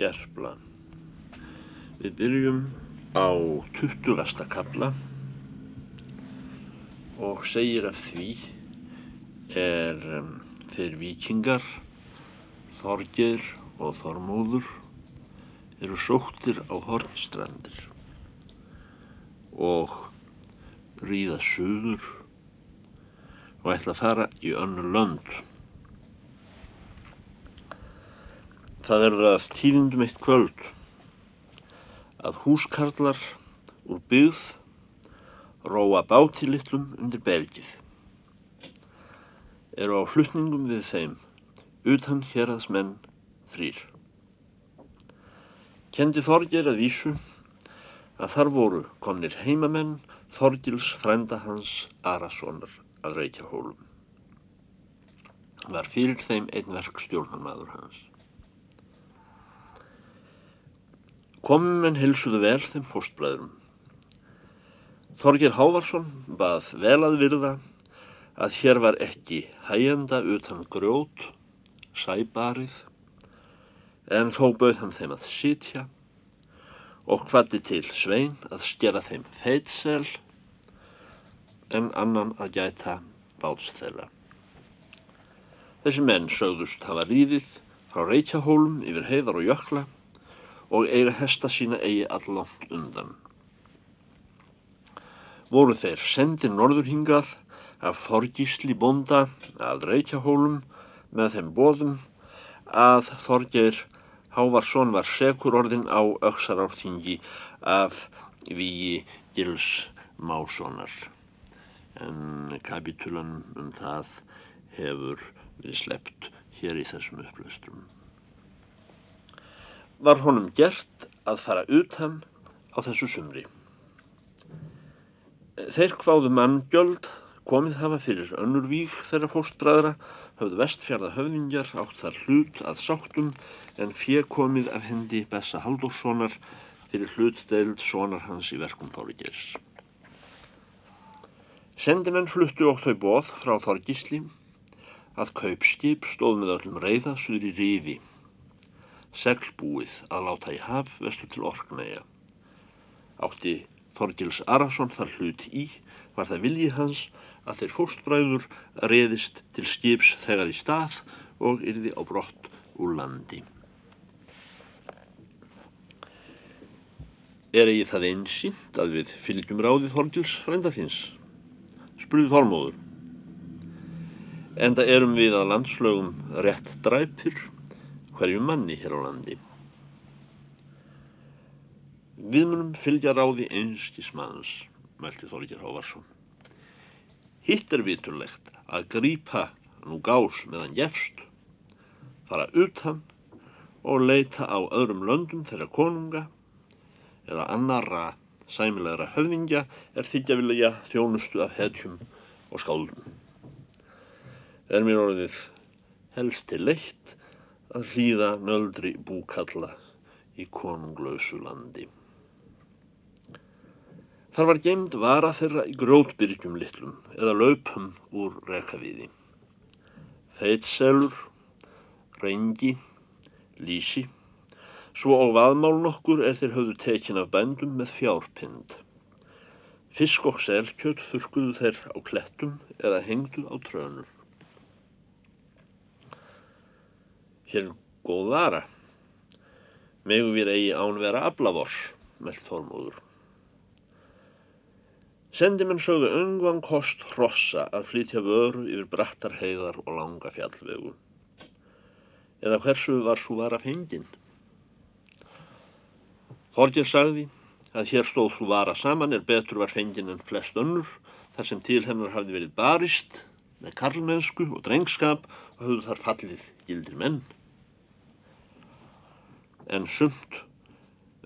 Gerpla. Við byrjum á 20. kabla og segir af því er um, þeir vikingar, Þorgeir og Þormóður eru sóttir á hornstrandir og ríða suður og ætla að fara í önnu lönd. Það er að tíðindum eitt kvöld að húskarlar úr byggð róa báti litlum undir belgið. Eru á flutningum við þeim utan hérraðsmenn þrýr. Kendi Þorger að vísu að þar voru komnir heimamenn Þorgils frænda hans Arasonar að reykja hólum. Var fyrir þeim einn verkstjórnarmadur hans. Komum en hilsuðu vel þeim fórstbræðurum. Þorgir Hávarsson bað vel að virða að hér var ekki hægjanda utan grjót, sæbarið, en þó bauð hann þeim að sitja og hvati til svein að skera þeim feitsel en annan að gæta báts þeirra. Þessi menn sögðust hafa ríðið frá Reykjahólum yfir heiðar og jökla og eiga hesta sína eigi allangt undan. Voru þeir sendir norðurhingað af Þorgísli bonda að Reykjahólum með þeim bóðum að Þorgeir Hávarsson var sekur orðin á auksarárþingi af Víi Gils Mássonar en kapitulan um það hefur við slept hér í þessum upplöstrum. Var honum gert að fara utan á þessu sumri. Þeir kváðu manngjöld komið hafa fyrir önnur víg þeirra fóstbræðra höfðu vestfjörða höfðingjar átt þar hlut að sáttum en fjö komið af hendi Bessa Haldurssonar fyrir hlutdeild sonar hans í verkum Þorgeirs. Sendimenn fluttu og þau bóð frá Þorgísli að kaupskip stóð með öllum reyða suður í rifi, seglbúið að láta í haf vestu til Orknæja. Átti Þorgils Arason þar hlut í var það viljið hans að þeir fóstbræður reðist til skips þegar í stað og yrði á brott úr landi. Er eigi það einsýnt að við fylgjum ráðið Þorgils frænda þins? spurði Þormóður. Enda erum við að landslögum rétt dræpir hverju manni hér á landi. Við munum fylgja ráði einskis manns, mælti Þorgir Hávarsson. Hitt er viturlegt að grípa nú gás meðan jefst, fara utan og leita á öðrum löndum þeirra konunga eða annara sæmilegra höfðingja er þykja vilja þjónustu af hetjum og skáldum. Er mér orðið helst til leitt að hlýða nöldri búkalla í konunglausu landi. Þar var gemd vara þeirra í grótbyrgjum litlum eða laupum úr rekavíði. Feitselur, reyngi, lísi, Svo á vaðmál nokkur er þeir höfðu tekin af bændum með fjárpind. Fisk og selkjöld þurkuðu þeir á klettum eða hengdu á trönur. Hér góð vara. Megu við eigi ánvera aflavors, meld Þormóður. Sendimenn sögðu öngvan kost hrossa að flytja vöru yfir brattar heiðar og langa fjallvegu. Eða hversu var svo vara fenginn? Þorgir sagði að hér stóð svo vara saman er betur var fengin en flest önnur þar sem til hennar hafði verið barist með karlmennsku og drengskap og höfðu þar fallið gildir menn. En sumt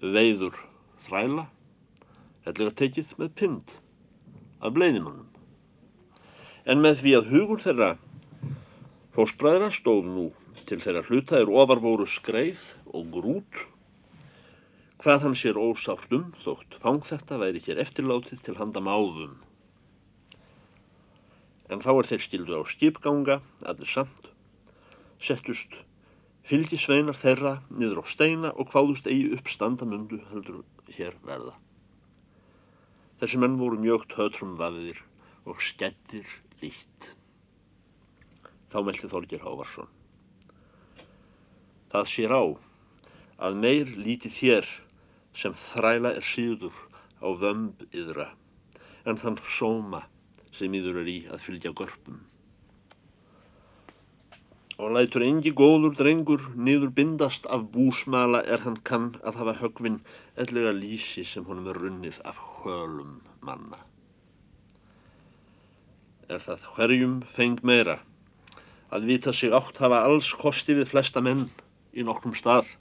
veiður þræla hellega tekið með pynd af bleiðimannum. En með því að hugur þeirra fósbræðra stóð nú til þeirra hluta er ofar voru skreið og grút hvað hann sér ósátt um þótt fang þetta væri hér eftirlátið til handa máðum. En þá er þeir skildu á skipganga, allir samt, settust Fylgi sveinar þeirra niður á steina og hvaðust eigi upp standamundu heldur hér verða. Þessi menn voru mjög tötrum vafiðir og skettir líkt. Þá meldi Þorgir Hávarsson. Það sér á að meir líti þér sem þræla er síður á vömb yðra en þann sóma sem yður er í að fylgja görpum. Og lætur engi góður drengur niður bindast af búsmala er hann kann að hafa högvinn ellega lísi sem honum er runnið af hölum manna. Er það hverjum feng meira að vita sig átt hafa alls kosti við flesta menn í nokkrum stað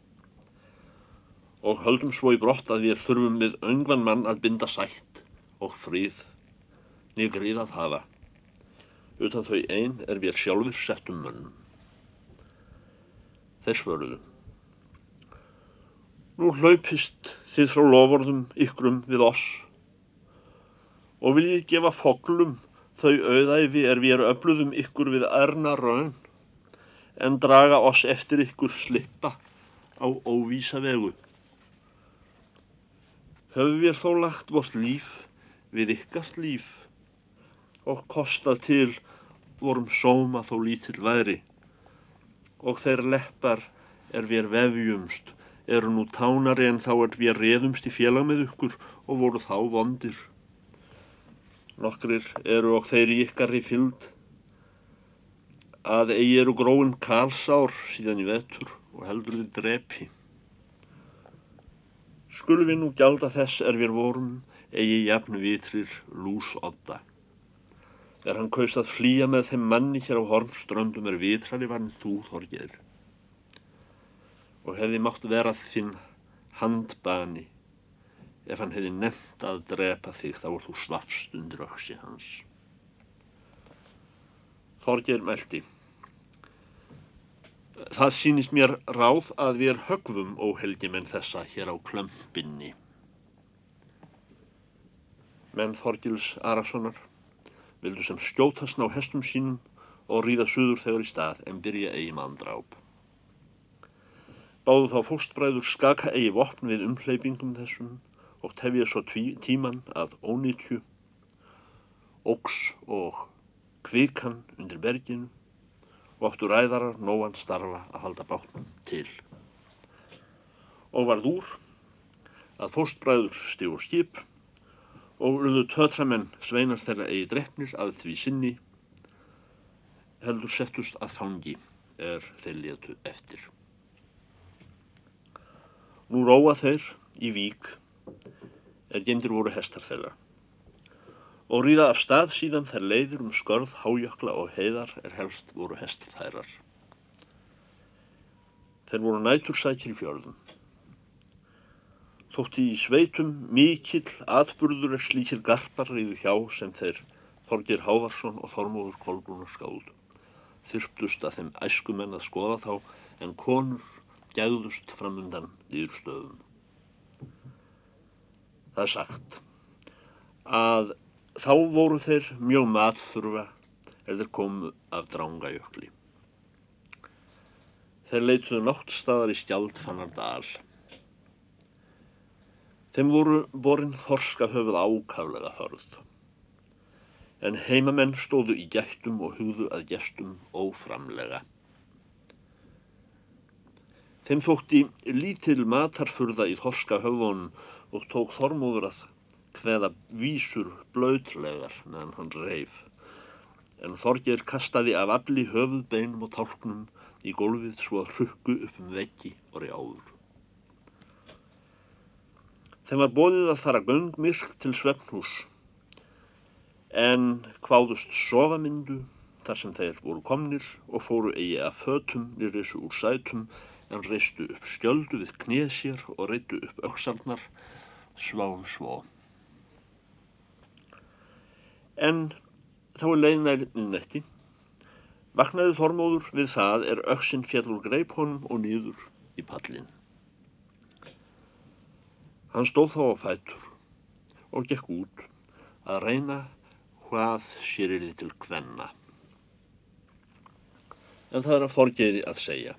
og höldum svo í brott að við þurfum við öngvan mann að binda sætt og fríð nýgrið að hafa. Utan þau einn er við sjálfur settum mönnum. Þess vörðu. Nú hlaupist þið frá lofórðum ykkrum við oss. Og viljið gefa foglum þau auðæfi er við öfluðum ykkur við erna raun en draga oss eftir ykkur slippa á óvísa vegu höfum við þó lagt vort líf við ykkart líf og kostað til vorum sóma þó lítill væri og þeir leppar er við vefjumst. Eru nú tánari en þá er við reðumst í félag með ykkur og voru þá vondir. Nokkrir eru og þeir ykkar í fylld að eigi eru gróin kalsár síðan í vetur og heldur þið drepi. Skulum við nú gjalda þess er við vorum eigi jafn vitrir lús Er hann kaust að flýja með þeim manni hér á hormströndum er vitrali var en þú þorgir. Og hefði mátt vera þinn handbani ef hann hefði nefnt að drepa þig þá er þú svafst undir öksi hans. Þorgir meldi. Það sýnist mér ráð að við högðum óhelgi menn þessa hér á klömpinni. Menn Þorgils Arasonar vildu sem skjótast ná hestum sínum og ríða suður þegar í stað en byrja eigi manndráp. Báðu þá fóstbræður skaka eigi vopn við umhleypingum þessum og tefja svo tíman að ónýtju, óks og kvikan undir berginu og áttu ræðarar nóan starfa að halda bátnum til. Og varð úr að fóstbræður stígur skip og urðu tötramenn sveinar þeirra eigi drefnir að því sinni heldur settust að þangi er þeir letu eftir. Nú róa þeir í vík er gemdir voru hestar þeirra og ríða af stað síðan þær leiðir um skörð, hájökla og heiðar er helst voru hestþærar. Þeir voru nætursækir í fjörðum. Þótti í sveitum mikill atburður er slíkir garpar reyðu hjá sem þeir Þorgir Hávarsson og Þormóður Kolbrúnar skáld. Þyrptust að þeim æskumenn að skoða þá en konur gæðust framundan nýður stöðum. Það er sagt að Þá voru þeir mjög matþurfa eða komu af drangajökli. Þeir leituðu náttstaðar í Stjaldfannardal. Þeim voru borin þorska höfuð ákaflega hörð. En heimamenn stóðu í gættum og hugðu að gestum óframlega. Þeim þótti lítil matarfurða í þorska höfðunum og tók þormóður að hveða vísur blöytlegar meðan hann reif. En Þorger kastaði af afli höfuðbeinum og tálknum í gólfið svo að hrukku upp um veggi og rjáður. Þeim var bóðið að fara göngmyrk til svefnhús en hváðust sofamyndu þar sem þeir voru komnir og fóru eigi að fötum nýrrisu úr sætum en reistu upp skjöldu við knéð sér og reitu upp auksarnar sván svo en þá er leiðnærin netti. Vaknaði Þormóður við það er öksinn fjall úr greip honum og nýður í pallin. Hann stóð þá á fætur og gekk út að reyna hvað sér er þið til hvenna. En það er að forgeiri að segja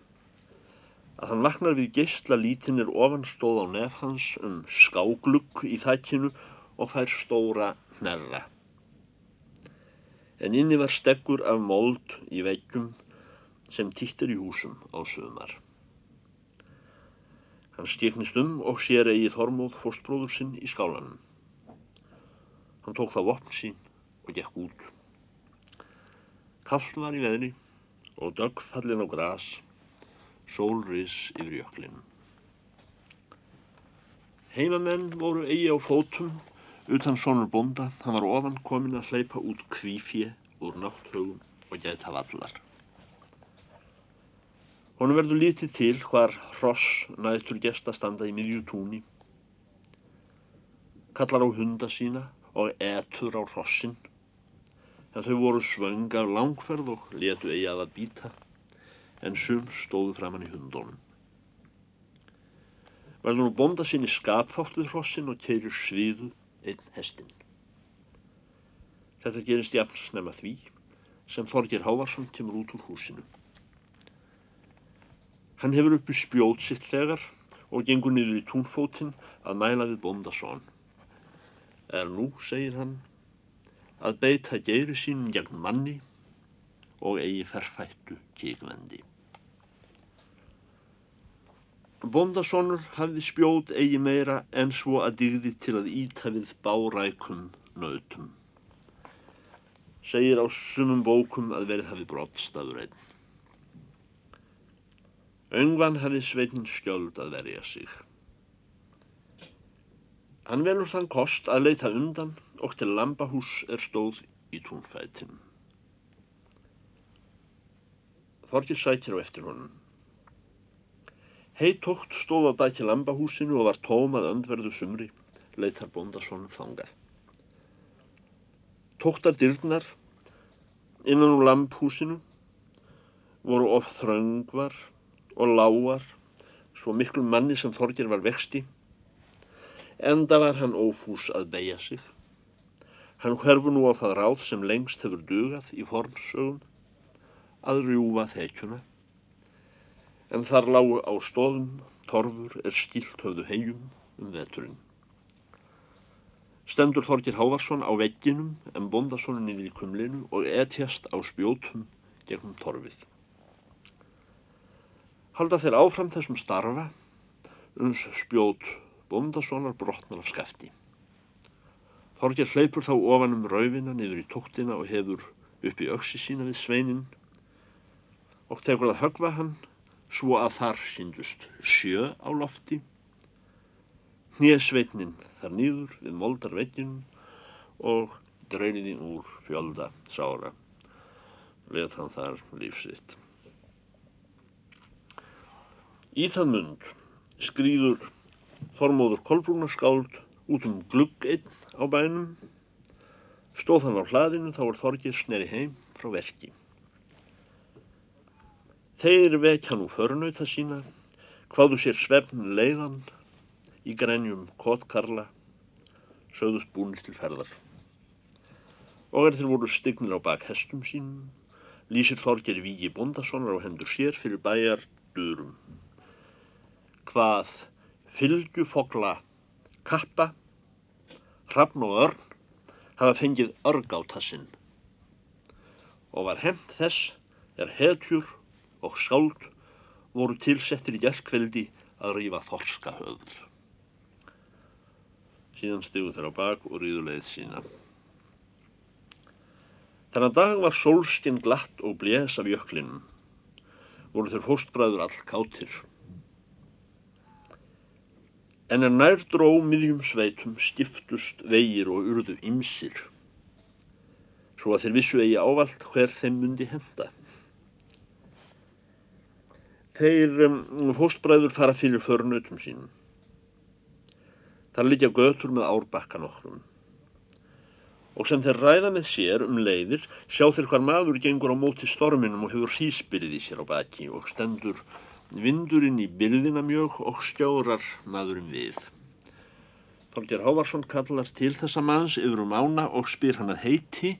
að hann vaknar við geysla lítinir ofan stóð á nef hans um skáglugg í þækkinu og fær stóra hnerra. En inni var steggur af mold í veggjum sem týttir í húsum á sögumar. Hann stíknist um og sér eigið Þormóð fórstbróður sinn í skálanum. Hann tók það vopn sín og gekk út. Kallt var í veðri og dögg fallin á gras, sólris yfir jöklinu. Heimamenn voru eigi á fótum utan sonur bonda, hann var ofan komin að hleypa út kvífje úr nátthögum og gæta vallar. Honum verður lítið til hvar hross nættur gesta standa í miðju túni, kallar á hunda sína og etur á hrossin en þau voru svöng af langferð og letu eigi að að býta, en sum stóðu framann í hundónum. Verður nú bonda sinni skapfátt við hrossin og keirir sviðu einn hestin. Þetta gerist jafn snemma því sem Þorgir Hávarsson kemur út úr húsinu. Hann hefur uppi spjót sitt þegar og gengur niður í túnfótinn að mæla við bondasón. Er nú, segir hann, að beita geyri sínum gegn manni og eigi ferfættu kíkvendi. Bondasonur hafði spjót eigi meira en svo að digði til að íta við bárækum nautum. Segir á sumum bókum að verið hafi brottstafur einn. Öngvan hafi sveitnin skjöld að verja sig. Hann velur þann kost að leita undan og til lambahús er stóð í túnfætin. Þorgir sækir á eftir honum. Heitótt stóð á bæki lambahúsinu og var tómað öndverðu sumri, leitar bóndasónum þangað. Tóttar dyrnar innan úr lambhúsinu voru of þröngvar og lágar svo miklu manni sem Þorgir var vexti, enda var hann ófús að beigja sig. Hann hverfu nú á það ráð sem lengst hefur dugað í fornsögum að rjúfa þekkjuna. En þar lágu á stóðum torfur er skilt höfðu hegjum um veturinn. Stendur Þorgir Hávarsson á vegginum en bondasónu niður í kumlinu og etjast á spjótum gegnum torfið. Halda þeir áfram þessum starfa uns spjót bondasónar brotnar af skefti. Þorgir hleypur þá ofan um raufina niður í tóktina og hefur upp í öksi sína við sveinin og tekur að högva hann svo að þar síndust sjö á lofti. Hnésveitnin þar nýður við moldarvegginum og dreiniði úr fjölda sára. Leð hann þar lífsitt. Í það mund skrýður Þormóður Kolbrúnarskáld út um glugg einn á bænum. Stóð hann á hlaðinu þá er Þorgir sneri heim frá verki. Þeir vekja nú förnauta sína, hvaðu sér svefn leiðan í grænjum kotkarla, sögðust búnir til ferðar. Og er þeir voru stygnir á bak hestum sínum, lýsir Þorgir Vígi Bondassonar á hendur sér fyrir bæjar durum. Hvað fylgjufogla kappa Hrafn og Örn hafa fengið örgátasinn og var hemmt þess er hetjur og skáld voru tilsettir í gerðkveldi að rýfa þorska höfð. Síðan stigu þeirra bak og rýðu leið sína. Þannig dag var sólskinn glatt og blés af jöklinum. Voru þeir fóstbræður all kátir. En er nær dró miðjum sveitum skiptust vegir og urðu ymsir, svo að þeir vissu eigi ávalt hver þeim myndi henda. Þeir um, fóstbræður fara fyrir förnautum sínum. Þar liggja götur með árbakkan okkur. Og sem þeir ræða með sér um leiðir, sjá þeir hvar maður gengur á móti storminum og hefur hrísbyrði sér á baki og stendur vindurinn í byrðina mjög og skjórar maðurinn við. Þorger Hávarsson kallar til þessa maðs yfir um ána og spyr hann að heiti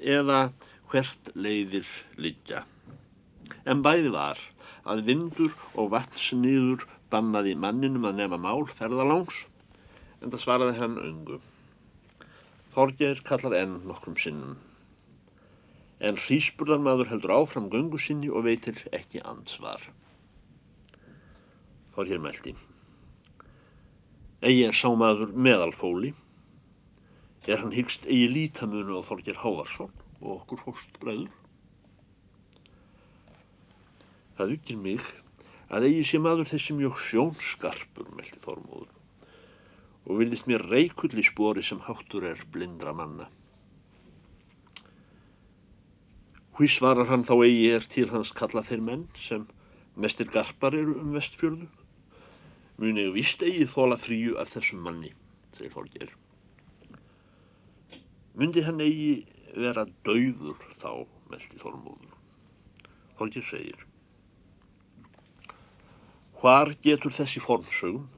eða hvert leiðir liggja. En bæði var að vindur og vatsniður bannaði manninum að nema mál ferðalangs, en það svaraði hann öngu. Þorgeir kallar enn nokkrum sinnum. En hrísburðarmadur heldur áfram göngu sinni og veitir ekki ansvar. Þorgeir meldi. Egi er sámaður meðalfóli. Er hann hyggst eigi lítamunu á Þorgeir Hávarsson og okkur fórstbræður? Það ykkur mig að eigi sé maður þessi mjög sjónskarpur, meldi Þormóður, og vildist mér reikull í spori sem háttur er blindra manna. Hví svarar hann þá eigi er til hans kalla þeir menn sem mestir garpar eru um vestfjörðu? Muni ég vist eigi þóla fríu af þessum manni, segir Þorgeir. Mundi hann eigi vera dauður þá, meldi Þormóður. Þorgeir segir. Hvar getur þessi formsögum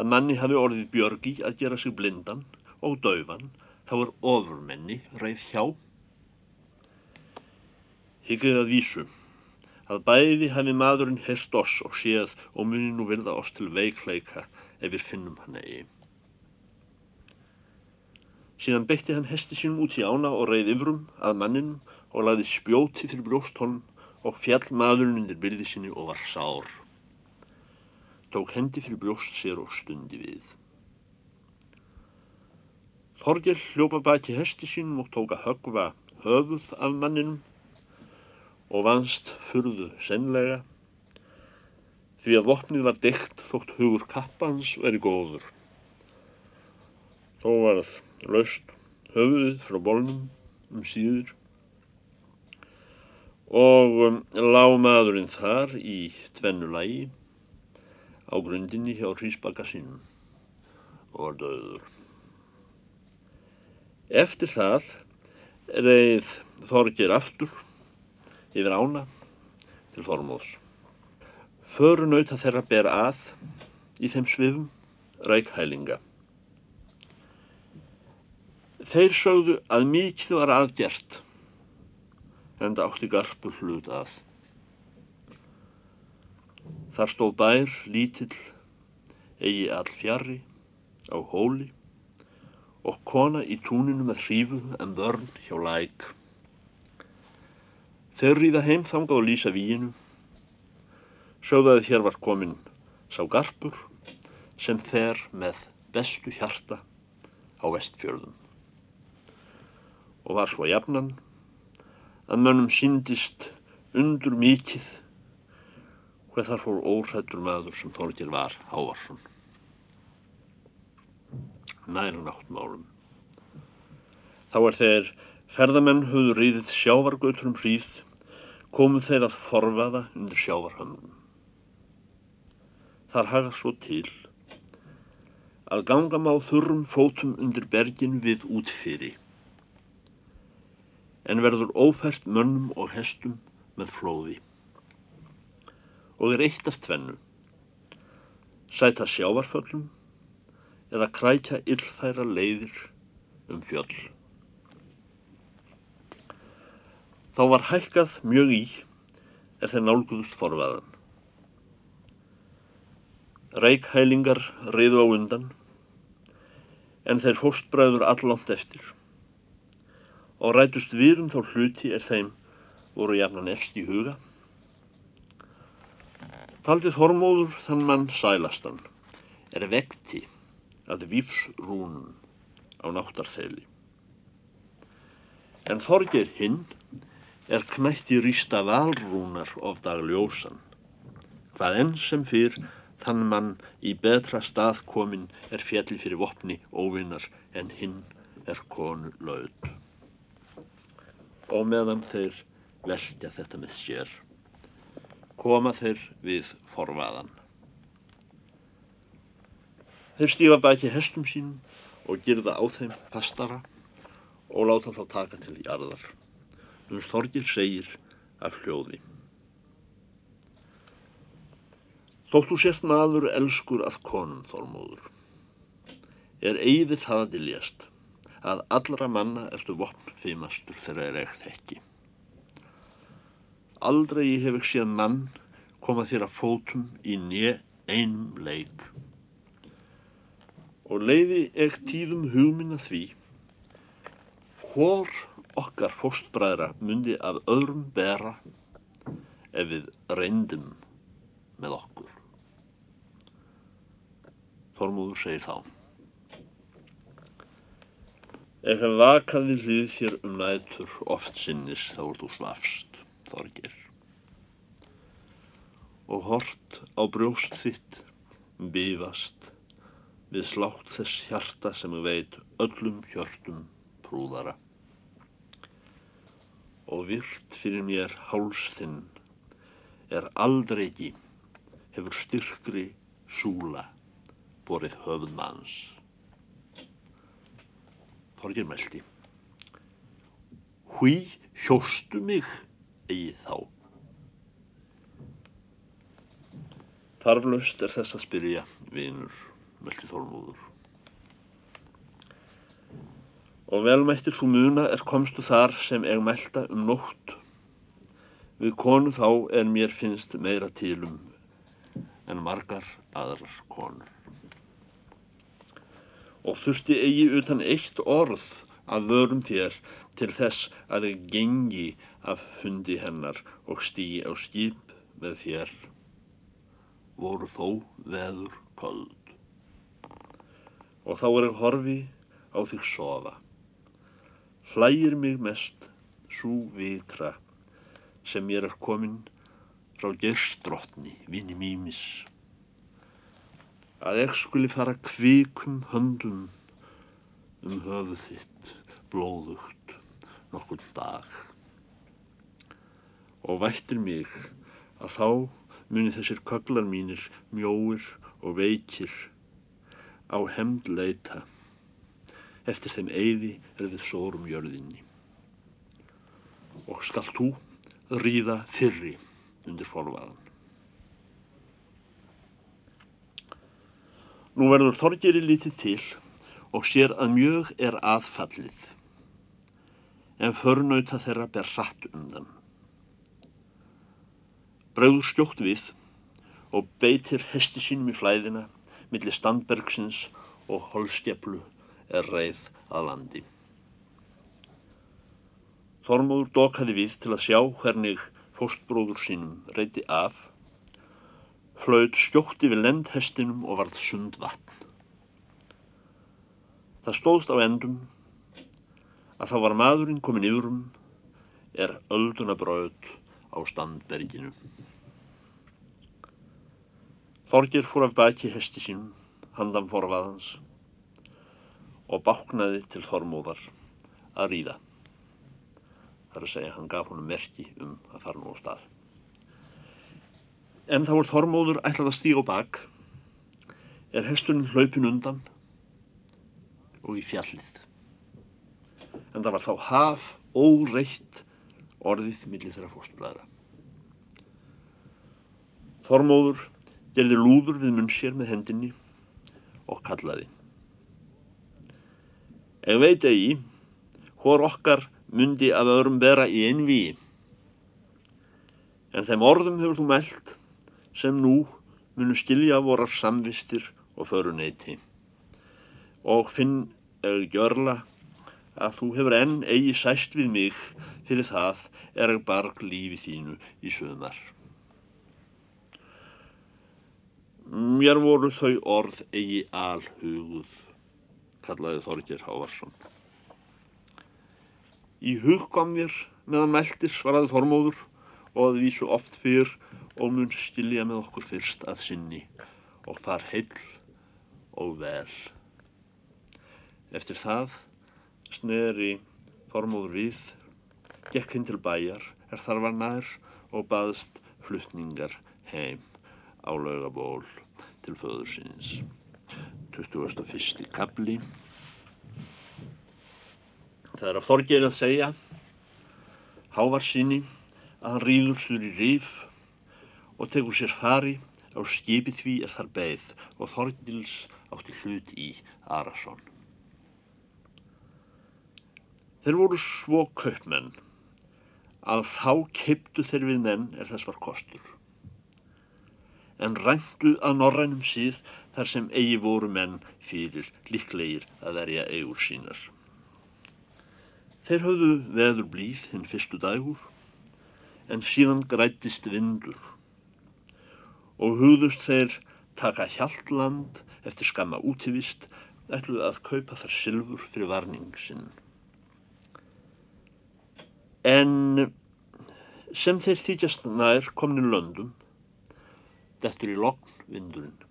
að manni hafi orðið björgi að gera sig blindan og dauvan þá er ofurmenni reið hjá? Hyggir að vísu að bæði hafi maðurinn hert oss og séð og muni nú virða oss til veikleika ef við finnum hann eigi. Síðan beitti hann hesti sínum út í ána og reið yfrum að manninum og laði spjóti fyrir brjóst honum og fjall maðurinn undir byrði sinni og var sár. Tók hendi fyrir brjóst sér og stundi við. Þorgel hljópa baki hesti sínum og tók að högva höfuð af manninum og vanst furðu senlega því að vopnið var deikt þótt hugur kappans veri góður. Þó varð laust höfuðið frá bólnum um síður og um, lág maðurinn þar í tvennu lægi á grundinni hjá hrísbakka sínum og var döður. Eftir það reið Þorgir aftur yfir ána til Þormóðs. Förunauta þeirra ber að í þeim svifum rækhælinga. Þeir sögðu að mikið var aðgert en það átti garpur hlut að. Þar stóð bær lítill, eigi all fjari, á hóli og kona í túninu með hrífu en vörn hjá læk. Þeir ríða heim þangað og lýsa víinu. Sjóðu að hér var komin sá garpur sem fer með bestu hjarta á vestfjörðum. Og var svo jafnan að mönnum síndist undur mikið hver þar fór óhrættur maður sem Þorgir var Hávarsson. Næra náttmálum. Þá er þeir ferðamenn höfðu ríðið sjávargöturum hríð, komuð þeir að forfaða undir sjávarhamnum. Þar hafa svo til að ganga má þurrum fótum undir bergin við útfyrir, en verður ófært mönnum og hestum með flóði og er eitt af tvennu. Sæta sjávarföllum eða krækja illfæra leiðir um fjöll. Þá var hækkað mjög í er þeir nálguðust forvaðan. Rækhælingar reyðu á undan en þeir fóstbræður allámt eftir og rætust við um þá hluti er þeim voru jafnan efst í huga Taldið Þormóður þann mann sælastan er vekti að vífsrúnum á náttarþeli. En Þorger hinn er knætti rýsta valrúnar of dagljósan. Hvað enn sem fyrr þann mann í betra stað komin er fjalli fyrir vopni óvinnar en hinn er konu laud. Og meðan þeir velja þetta með sér koma þeir við forvaðan. Þeir stífa baki hestum sínum og girða á þeim fastara og láta þá taka til jarðar. Uns Þorgir segir af hljóði. Þóttu sért maður elskur að konum Þormóður. Er eigið það að diljast að allra manna ertu vopn feimastur þegar er ekkert ekki. Aldrei hef ég séð mann koma þér að fótum í nje einum leik. Og leiði ekki tíðum hugminna því, hvor okkar fóstbræðra myndi af öðrum bera ef við reyndum með okkur. Þormúður segir þá. Ef hef vakaði hlið þér um nætur oft sinnis þá er þú svafst, Þorgir. Og hort á brjóst þitt bífast við slátt þess hjarta sem ég veit öllum hjörtum prúðara. Og virt fyrir mér háls þinn er aldrei ekki hefur styrkri súla borið höfðmanns. Þorgir meldi. Hví hjóstu mig eigi þá? Þarflaust er þess að spyrja vinur, meldi Þormúður. Og velmættir þú muna er komstu þar sem eg melda um nótt. Við konu þá en mér finnst meira tilum en margar aðrar konur. Og þurfti eigi utan eitt orð að vörum þér til þess að þið gengi af fundi hennar og stí á skip með þér. Voru þó veður köld og þá er ég horfi á þig sofa hlægir mig mest svo vitra sem mér er komin frá gerstrotni vini mýmis að ég skuli fara kvikum höndum um höfu þitt blóðugt nokkur dag. Og vættir mig að þá muni þessir köglar mínir mjóir og veikir á hemd leita eftir þeim eyði er við sórum jörðinni og skal þú ríða fyrri undir forvaðan Nú verður Þorgeri lítið til og sér að mjög er aðfallið, en förnauta þeirra ber hratt undan. Bregður skjótt við og beitir hesti sínum í flæðina millir Standbergsins og Holskeplu er reið að landi. Þormóður dokaði við til að sjá hvernig fóstbróður sínum reyti af hlaut skjótti við lendhestinum og varð sund vatn. Það stóðst á endum að þá var maðurinn komin yfirum er ölduna bröð á standberginu. Þorgir fór af baki hesti sínum, handan forvaðans og báknaði til Þormóðar að ríða. Það er að segja, hann gaf honum merki um að fara nú á stað. En þá er Þormóður ætlað að stíga bak er hesturinn hlaupin undan og í fjallið. En það var þá haf óreitt orðið millir þeirra fórstblæðra Þormóður gerði lúður við munn sér með hendinni og kallaði Eg veit eigi hvor okkar myndi að öðrum vera í einví en þeim orðum hefur þú meld sem nú munu skilja vorar samvistir og föruneyti. Og finn eða gjörla að þú hefur enn eigi sæst við mig fyrir það er að barg lífi þínu í söðumar. Mér voru þau orð eigi alhuguð, kallaði Þorgir Hávarsson. Í hug kom mér meðan meldir svaraði Þormóður og að vísu oft fyrr og mun skilja með okkur fyrst að sinni og þar heill og vel. Eftir það sneri formóður við, gekk hinn til bæjar, er þar var nær og baðst fluttningar heim á laugaból til föður sinns. 21. kapli Það er að forgeir að segja Hávar síni að hann rýður sur í rýf og tegur sér fari á skipi því er þar beigð og Þorgils átti hlut í Arason. Þeir voru svo kaupmenn að þá keiptu þeir við menn er þess var kostur. en ræntu að norrænum síð þar sem eigi voru menn fyrir líklegir að verja eigur sínar. Þeir höfðu veður blíð hinn fyrstu dagur en síðan grætist vindur og hugðust þeir taka hjaldland eftir skamma útivist ætluð að kaupa þar sylfur fyrir varning sinn. En sem þeir þykjast nær komni löndum dettur í lokn vindurinn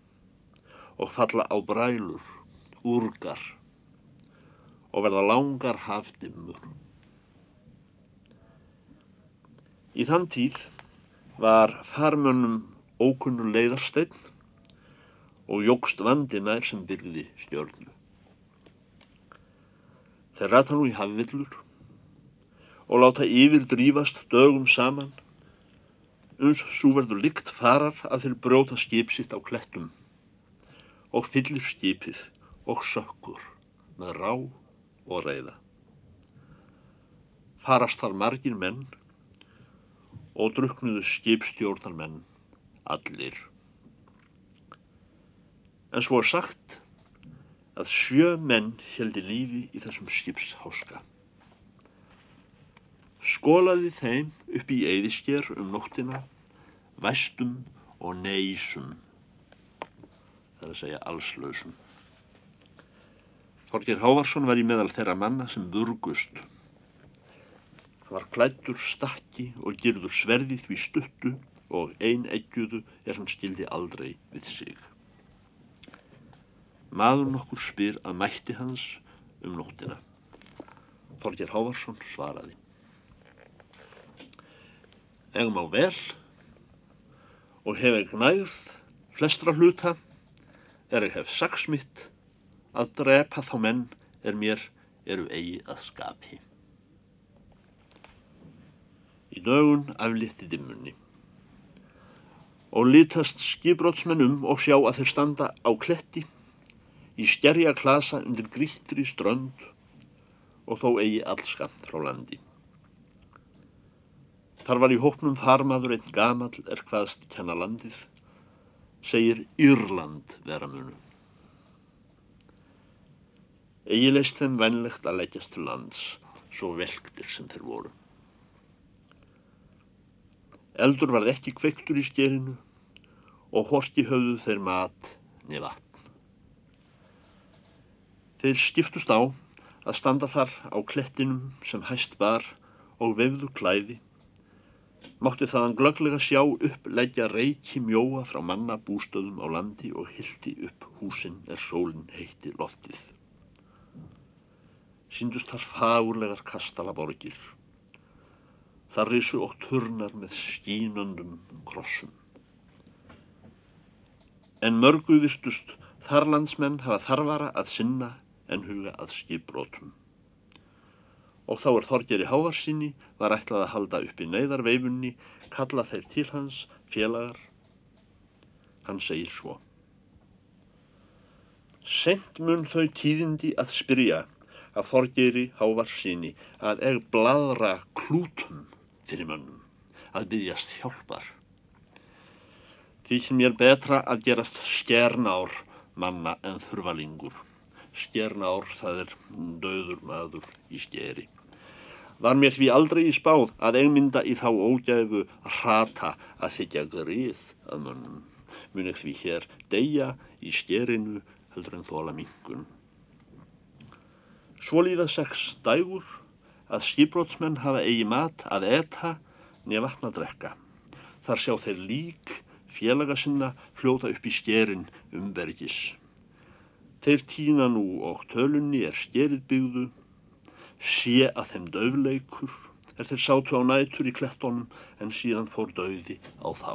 og falla á brælur, úrgar og verða langar hafdimmur. Í þann tíð var farmönnum ókunnur leiðarsteinn og jógst vandinær sem byrði stjórnu. Þeir ræða nú í hafvillur og láta yfir drífast dögum saman uns svo verður lykt farar að þeir bróta skip sitt á klettum og fyllir skipið og sökkur með rá og reyða. Farast þar margir menn og druknuðu skipstjórnar menn allir. En svo er sagt að sjö menn heldi lífi í þessum skipsháska. Skólaði þeim upp í eyðisker um nóttina, væstum og neysum, það er að segja allslausum. Þorgir Hávarsson var í meðal þeirra manna sem burgust. Hann var klættur, stakki og gerður sverðið því stuttu og ein eggjuðu er hann skildi aldrei við sig. Maður nokkur spyr að mætti hans um nóttina. Þorgir Hávarsson svaraði. Egum á vel og hefur gnægð flestra hluta er ég hef saksmitt að drepa þá menn er mér eru eigi að skapi. Í dögun aflýtti dimmunni og lítast skibrótsmenn um og sjá að þeir standa á kletti í stjerja klasa undir grýttri strönd og þó eigi allskamt frá landi. Þar var í hópnum farmaður einn gamal er hvaðst kenna landið, segir Írland vera munu. Egi leist þeim vennlegt að leggjast til lands, svo velktir sem þeir voru. Eldur varð ekki kveiktur í skerinu og horki höfðu þeir mat niður vatn. Þeir stiftust á að standa þar á klettinum sem hæst bar og vefðu klæði mátti þaðan glögglega sjá upp leggja reiki mjóa frá manna bústöðum á landi og hildi upp húsin er sólinn heitti loftið. Síndust þar fagurlegar kastalaborgir. Þar risu og turnar með skínundum krossum. En mörgu virtust þarlandsmenn hafa þarfara að sinna en huga að skipbrótum og þá er Þorgeri Hávarsinni var ætlað að halda upp í neyðarveifunni, kalla þeir til hans félagar. Hann segir svo. Sent mun þau tíðindi að spyrja af Þorgeri Hávarsinni að eg bladra klútum fyrir mönnum, að byggjast hjálpar. Því sem ég er betra að gerast skernár manna en þurvalingur. Skernár það er döður maður í skeri var mér því aldrei í spáð að einmynda í þá ógæfu rata að þykja grið að mönnum. Mun ekki því hér deyja í stjerinu heldur en þóla mingun. Svo líða sex dægur að skipbrótsmenn hafa eigi mat að eta nefn vatna að drekka. Þar sjá þeir lík félaga sinna fljóta upp í stjerin um bergis. Þeir tína nú og tölunni er stjerið byggðu sé að þeim döfleikur er þeir sátu á nætur í klettónum en síðan fór döði á þá.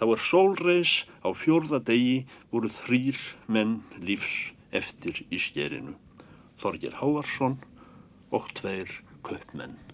Þá er sólreis á fjórða degi voru þrýr menn lífs eftir í skerinu, Þorgir Hávarsson og tveir köpmenn.